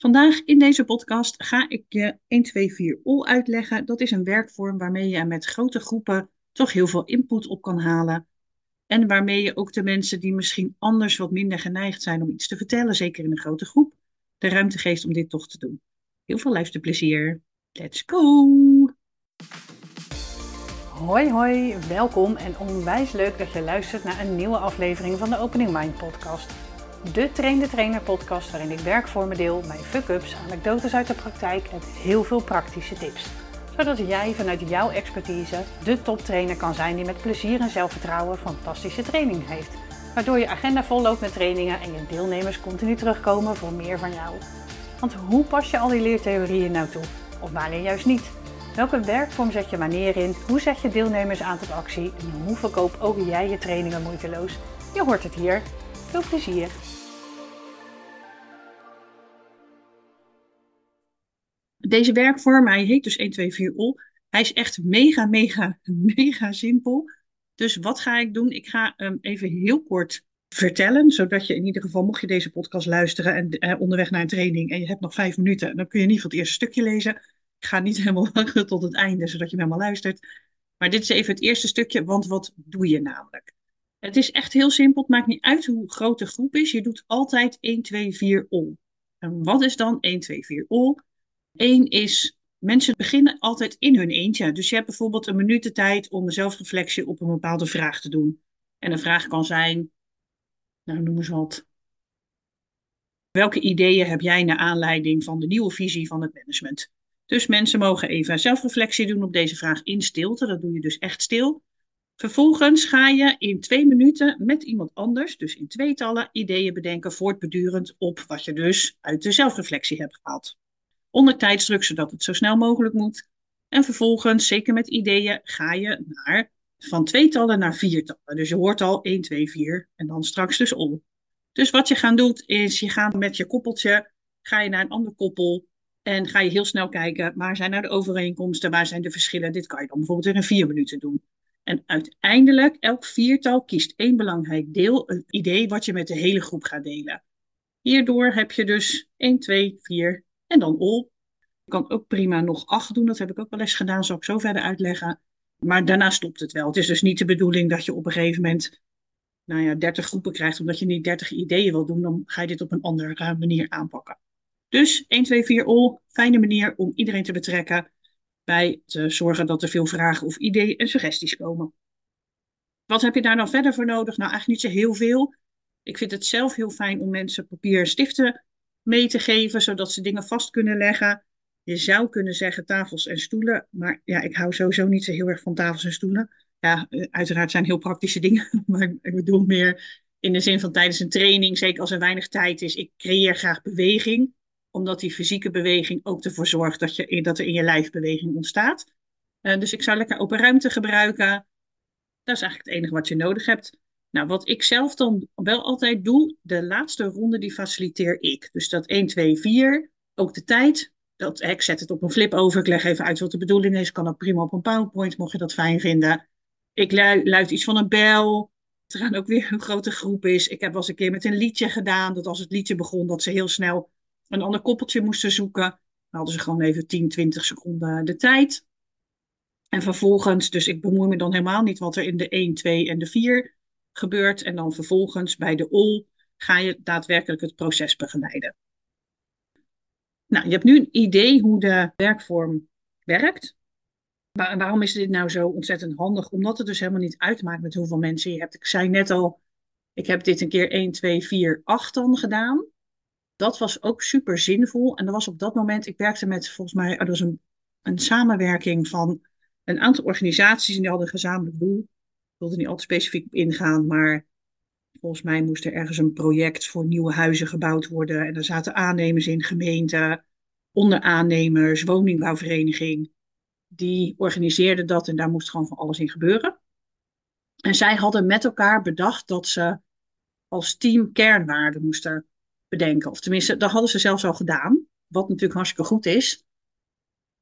Vandaag in deze podcast ga ik je 1, 2, 4 OL uitleggen. Dat is een werkvorm waarmee je met grote groepen toch heel veel input op kan halen. En waarmee je ook de mensen die misschien anders wat minder geneigd zijn om iets te vertellen, zeker in een grote groep, de ruimte geeft om dit toch te doen. Heel veel luisterplezier. Let's go! Hoi hoi, welkom en onwijs leuk dat je luistert naar een nieuwe aflevering van de Opening Mind podcast. De Train de Trainer podcast waarin ik werkvormen deel, mijn fuck-ups, anekdotes uit de praktijk en heel veel praktische tips. Zodat jij vanuit jouw expertise de toptrainer kan zijn die met plezier en zelfvertrouwen fantastische training heeft. Waardoor je agenda vol loopt met trainingen en je deelnemers continu terugkomen voor meer van jou. Want hoe pas je al die leertheorieën nou toe? Of wanneer juist niet? Welke werkvorm zet je wanneer in? Hoe zet je deelnemers aan tot actie? En hoe verkoop ook jij je trainingen moeiteloos? Je hoort het hier. Veel plezier! Deze werkvorm, hij heet dus 1, 2, 4 OL. Hij is echt mega, mega, mega simpel. Dus wat ga ik doen? Ik ga hem even heel kort vertellen, zodat je in ieder geval, mocht je deze podcast luisteren en eh, onderweg naar een training en je hebt nog vijf minuten, dan kun je in ieder geval het eerste stukje lezen. Ik ga niet helemaal wachten tot het einde, zodat je hem helemaal luistert. Maar dit is even het eerste stukje, want wat doe je namelijk? Het is echt heel simpel. Het maakt niet uit hoe groot de groep is. Je doet altijd 1, 2, 4 OL. En wat is dan 1, 2, 4 OL? Eén is, mensen beginnen altijd in hun eentje. Dus je hebt bijvoorbeeld een minuut de tijd om een zelfreflectie op een bepaalde vraag te doen. En een vraag kan zijn, nou noem eens wat. Welke ideeën heb jij naar aanleiding van de nieuwe visie van het management? Dus mensen mogen even zelfreflectie doen op deze vraag in stilte. Dat doe je dus echt stil. Vervolgens ga je in twee minuten met iemand anders, dus in tweetallen, ideeën bedenken, voortbedurend op wat je dus uit de zelfreflectie hebt gehaald onder tijdsdruk, zodat het zo snel mogelijk moet. En vervolgens, zeker met ideeën, ga je naar van tweetallen naar viertallen. Dus je hoort al 1, 2, 4 en dan straks dus om. Dus wat je gaat doen is, je gaat met je koppeltje, ga je naar een ander koppel en ga je heel snel kijken, waar zijn nou de overeenkomsten, waar zijn de verschillen. Dit kan je dan bijvoorbeeld in vier minuten doen. En uiteindelijk, elk viertal kiest één belangrijk deel, een idee wat je met de hele groep gaat delen. Hierdoor heb je dus 1, 2, 4 en dan ol. Je kan ook prima nog acht doen. Dat heb ik ook wel eens gedaan. Zal ik zo verder uitleggen. Maar daarna stopt het wel. Het is dus niet de bedoeling dat je op een gegeven moment nou ja, 30 groepen krijgt. Omdat je niet 30 ideeën wil doen. Dan ga je dit op een andere manier aanpakken. Dus 1, 2, 4 ol. Fijne manier om iedereen te betrekken. Bij te zorgen dat er veel vragen of ideeën en suggesties komen. Wat heb je daar dan verder voor nodig? Nou, eigenlijk niet zo heel veel. Ik vind het zelf heel fijn om mensen papier en stiften mee te geven, zodat ze dingen vast kunnen leggen. Je zou kunnen zeggen tafels en stoelen, maar ja, ik hou sowieso niet zo heel erg van tafels en stoelen. Ja, eh, uiteraard zijn heel praktische dingen, maar ik bedoel meer in de zin van tijdens een training, zeker als er weinig tijd is. Ik creëer graag beweging, omdat die fysieke beweging ook ervoor zorgt dat, je, dat er in je lijf beweging ontstaat. Uh, dus ik zou lekker open ruimte gebruiken. Dat is eigenlijk het enige wat je nodig hebt. Nou, wat ik zelf dan wel altijd doe, de laatste ronde die faciliteer ik. Dus dat 1, 2, 4, ook de tijd. Dat, ik zet het op een flip over, ik leg even uit wat de bedoeling is. Kan ook prima op een PowerPoint, mocht je dat fijn vinden. Ik luid iets van een bel. Er gaan ook weer een grote groep is. Ik heb wel eens een keer met een liedje gedaan, dat als het liedje begon, dat ze heel snel een ander koppeltje moesten zoeken. Dan hadden ze gewoon even 10, 20 seconden de tijd. En vervolgens, dus ik bemoei me dan helemaal niet wat er in de 1, 2 en de 4 gebeurt. En dan vervolgens bij de OL ga je daadwerkelijk het proces begeleiden. Nou, je hebt nu een idee hoe de werkvorm werkt. Waarom is dit nou zo ontzettend handig? Omdat het dus helemaal niet uitmaakt met hoeveel mensen je hebt. Ik zei net al, ik heb dit een keer 1, 2, 4, 8 dan gedaan. Dat was ook super zinvol. En dat was op dat moment, ik werkte met volgens mij, er was een, een samenwerking van een aantal organisaties en die hadden een gezamenlijk doel wil er niet al te specifiek ingaan, maar volgens mij moest er ergens een project voor nieuwe huizen gebouwd worden. En er zaten aannemers in, gemeenten, onderaannemers, woningbouwvereniging. Die organiseerden dat en daar moest gewoon van alles in gebeuren. En zij hadden met elkaar bedacht dat ze als team kernwaarden moesten bedenken. Of tenminste, dat hadden ze zelfs al gedaan. Wat natuurlijk hartstikke goed is.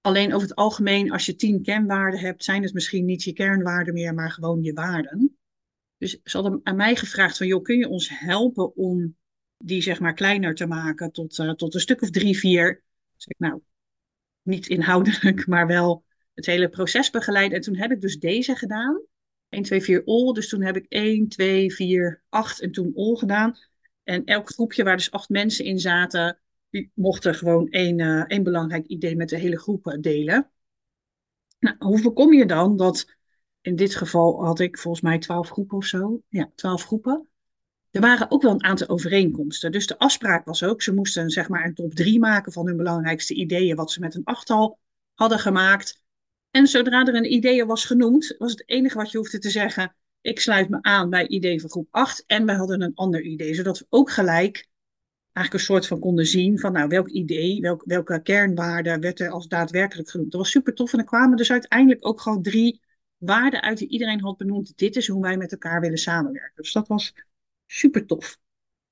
Alleen over het algemeen, als je tien kernwaarden hebt, zijn het misschien niet je kernwaarden meer, maar gewoon je waarden. Dus ze hadden aan mij gevraagd van, joh, kun je ons helpen om die zeg maar kleiner te maken tot, uh, tot een stuk of drie, vier. Dus ik, nou, niet inhoudelijk, maar wel het hele proces begeleid. En toen heb ik dus deze gedaan. 1, 2, 4 all. Dus toen heb ik 1, 2, 4, 8 en toen all gedaan. En elk groepje waar dus acht mensen in zaten, die mochten gewoon één, uh, één belangrijk idee met de hele groep delen. Nou, hoe voorkom je dan dat, in dit geval had ik volgens mij twaalf groepen of zo. Ja, twaalf groepen. Er waren ook wel een aantal overeenkomsten. Dus de afspraak was ook, ze moesten zeg maar een top drie maken van hun belangrijkste ideeën, wat ze met een achttal hadden gemaakt. En zodra er een idee was genoemd, was het enige wat je hoefde te zeggen, ik sluit me aan bij idee van groep 8 en wij hadden een ander idee, zodat we ook gelijk eigenlijk een soort van konden zien van nou welk idee, welk, welke kernwaarde werd er als daadwerkelijk genoemd. Dat was super tof en er kwamen dus uiteindelijk ook gewoon drie waarden uit die iedereen had benoemd. Dit is hoe wij met elkaar willen samenwerken. Dus dat was super tof.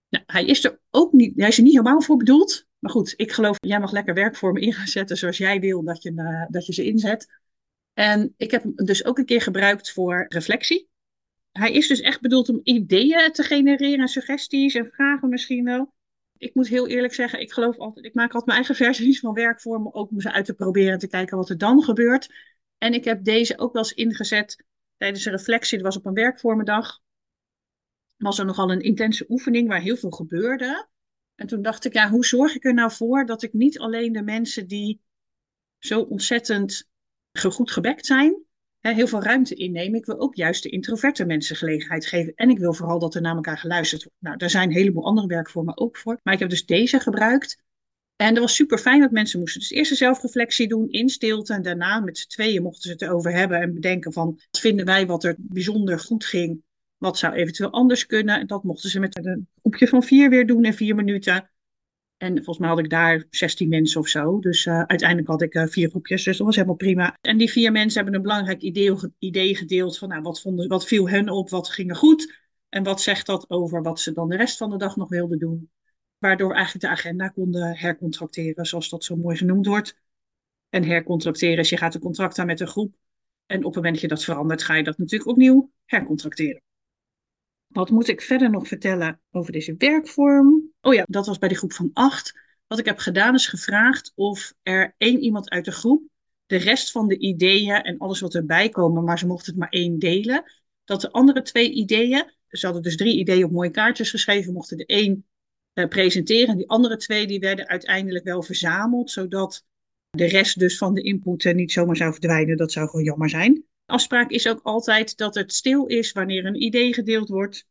Nou, hij is er ook niet, hij is er niet helemaal voor bedoeld. Maar goed, ik geloof, jij mag lekker werkvormen in gaan zetten zoals jij wil dat je, uh, dat je ze inzet. En ik heb hem dus ook een keer gebruikt voor reflectie. Hij is dus echt bedoeld om ideeën te genereren, suggesties en vragen misschien wel. Ik moet heel eerlijk zeggen, ik geloof altijd, ik maak altijd mijn eigen versies van werkvormen, ook om ze uit te proberen en te kijken wat er dan gebeurt. En ik heb deze ook wel eens ingezet tijdens een reflectie. Dat was op een werkvormendag. Was er nogal een intense oefening waar heel veel gebeurde. En toen dacht ik, ja, hoe zorg ik er nou voor dat ik niet alleen de mensen die zo ontzettend goed gebekt zijn, heel veel ruimte innemen. Ik wil ook juist de introverte mensen gelegenheid geven. En ik wil vooral dat er naar elkaar geluisterd wordt. Nou, daar zijn een heleboel andere werkvormen ook voor. Maar ik heb dus deze gebruikt. En dat was super fijn dat mensen moesten dus eerst een zelfreflectie doen in stilte. En daarna met z'n tweeën mochten ze het erover hebben en bedenken van wat vinden wij wat er bijzonder goed ging. Wat zou eventueel anders kunnen? En dat mochten ze met een groepje van vier weer doen in vier minuten. En volgens mij had ik daar 16 mensen of zo. Dus uh, uiteindelijk had ik uh, vier groepjes, dus dat was helemaal prima. En die vier mensen hebben een belangrijk idee, idee gedeeld van nou, wat, vonden, wat viel hen op, wat ging er goed. En wat zegt dat over wat ze dan de rest van de dag nog wilden doen. Waardoor we eigenlijk de agenda konden hercontracteren, zoals dat zo mooi genoemd wordt. En hercontracteren is, je gaat een contract aan met een groep. En op het moment dat je dat verandert, ga je dat natuurlijk opnieuw hercontracteren. Wat moet ik verder nog vertellen over deze werkvorm? Oh ja, dat was bij de groep van acht. Wat ik heb gedaan is gevraagd of er één iemand uit de groep de rest van de ideeën en alles wat erbij komen, maar ze mochten het maar één delen. Dat de andere twee ideeën, ze hadden dus drie ideeën op mooie kaartjes geschreven, mochten de één uh, presenteren. Die andere twee die werden uiteindelijk wel verzameld, zodat de rest dus van de input uh, niet zomaar zou verdwijnen. Dat zou gewoon jammer zijn. Afspraak is ook altijd dat het stil is wanneer een idee gedeeld wordt.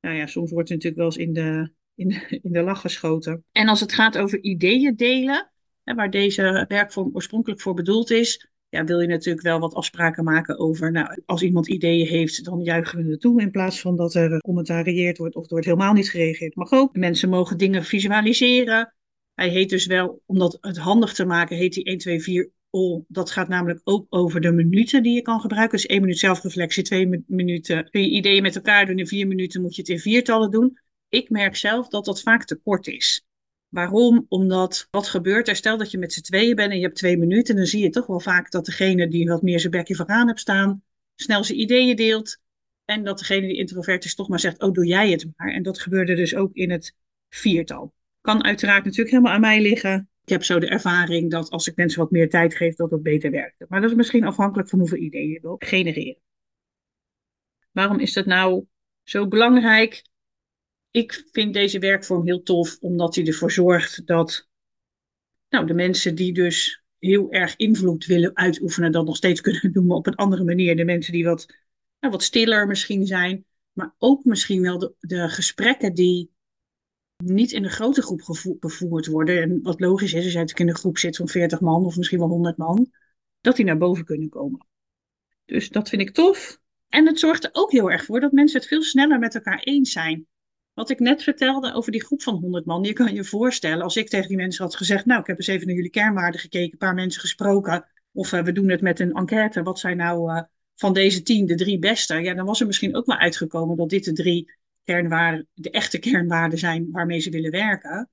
Nou ja, soms wordt het natuurlijk wel eens in de, in, in de lach geschoten. En als het gaat over ideeën delen, hè, waar deze werkvorm oorspronkelijk voor bedoeld is, ja, wil je natuurlijk wel wat afspraken maken over, nou, als iemand ideeën heeft, dan juichen we het toe in plaats van dat er gecommentarieerd wordt of er wordt helemaal niet gereageerd. Mag ook. Mensen mogen dingen visualiseren. Hij heet dus wel, om dat het handig te maken, heet hij 1, 2, 4 all. Dat gaat namelijk ook over de minuten die je kan gebruiken. Dus één minuut zelfreflectie, twee minuten kun je ideeën met elkaar doen. In vier minuten moet je het in viertallen doen. Ik merk zelf dat dat vaak te kort is. Waarom? Omdat wat gebeurt er? Stel dat je met z'n tweeën bent en je hebt twee minuten, dan zie je toch wel vaak dat degene die wat meer zijn bekje vooraan hebt staan, snel zijn ideeën deelt. En dat degene die introvert is toch maar zegt, oh doe jij het maar. En dat gebeurde dus ook in het viertal. Kan uiteraard natuurlijk helemaal aan mij liggen. Ik heb zo de ervaring dat als ik mensen wat meer tijd geef, dat dat beter werkt. Maar dat is misschien afhankelijk van hoeveel ideeën je wil genereren. Waarom is dat nou zo belangrijk? Ik vind deze werkvorm heel tof, omdat hij ervoor zorgt dat nou, de mensen die dus heel erg invloed willen uitoefenen, dat nog steeds kunnen doen, op een andere manier. De mensen die wat, nou, wat stiller misschien zijn, maar ook misschien wel de, gesprekken die niet in een grote groep gevoerd worden. En wat logisch is, als jij natuurlijk in een groep zit van 40 man of misschien wel 100 man, dat die naar boven kunnen komen. Dus dat vind ik tof. En het zorgt er ook heel erg voor dat mensen het veel sneller met elkaar eens zijn. Wat ik net vertelde over die groep van 100 man, je kan je voorstellen, als ik tegen die mensen had gezegd, nou, ik heb eens even naar jullie kernwaarden gekeken, een paar mensen gesproken, of uh, we doen het met een enquête, wat zijn nou uh, van deze tien de drie beste? Ja, dan was er misschien ook wel uitgekomen dat dit de drie kernwaarden, de echte kernwaarden zijn waarmee ze willen werken.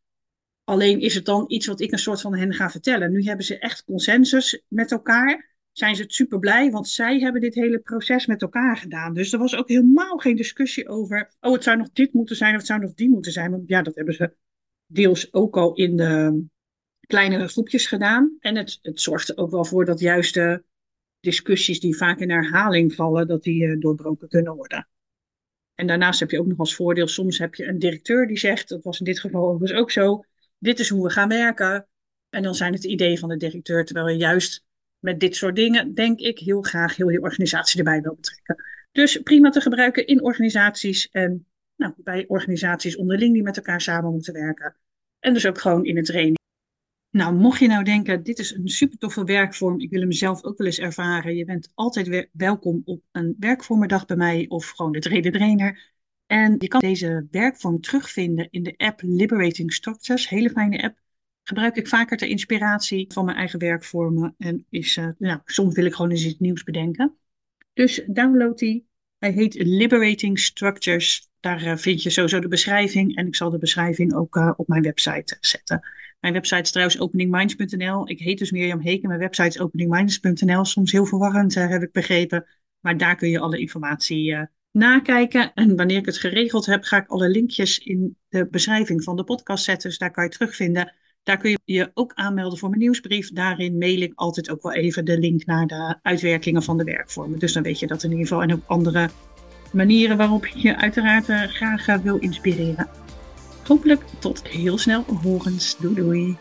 Alleen is het dan iets wat ik een soort van hen ga vertellen. Nu hebben ze echt consensus met elkaar. Zijn ze het super blij, want zij hebben dit hele proces met elkaar gedaan. Dus er was ook helemaal geen discussie over, oh, het zou nog dit moeten zijn of het zou nog die moeten zijn. Want ja, dat hebben ze deels ook al in de kleinere groepjes gedaan. En het, het zorgt er ook wel voor dat juist de discussies die vaak in herhaling vallen, dat die uh, doorbroken kunnen worden. En daarnaast heb je ook nog als voordeel, soms heb je een directeur die zegt, dat was in dit geval overigens ook zo, dit is hoe we gaan werken. En dan zijn het ideeën van de directeur, terwijl je juist met dit soort dingen, denk ik, heel graag heel je organisatie erbij wil betrekken. Dus prima te gebruiken in organisaties en nou, bij organisaties onderling die met elkaar samen moeten werken. En dus ook gewoon in het training. Nou, mocht je nou denken, dit is een super toffe werkvorm, ik wil hem zelf ook wel eens ervaren. Je bent altijd welkom op een werkvormendag bij mij of gewoon de Trader Trainer. En je kan deze werkvorm terugvinden in de app Liberating Structures, hele fijne app. Gebruik ik vaker ter inspiratie van mijn eigen werkvormen. En is, uh, nou, soms wil ik gewoon eens iets nieuws bedenken. Dus download die. Hij heet Liberating Structures. Daar uh, vind je sowieso de beschrijving. En ik zal de beschrijving ook uh, op mijn website zetten. Mijn website is trouwens openingminds.nl. Ik heet dus Mirjam Heken. Mijn website is openingminds.nl. Soms heel verwarrend, heb ik begrepen. Maar daar kun je alle informatie nakijken. En wanneer ik het geregeld heb, ga ik alle linkjes in de beschrijving van de podcast zetten. Dus daar kan je terugvinden. Daar kun je je ook aanmelden voor mijn nieuwsbrief. Daarin mail ik altijd ook wel even de link naar de uitwerkingen van de werkvormen. Dus dan weet je dat in ieder geval. En ook andere manieren waarop je uiteraard graag wil inspireren. Hopelijk tot heel snel horens. Doei doei.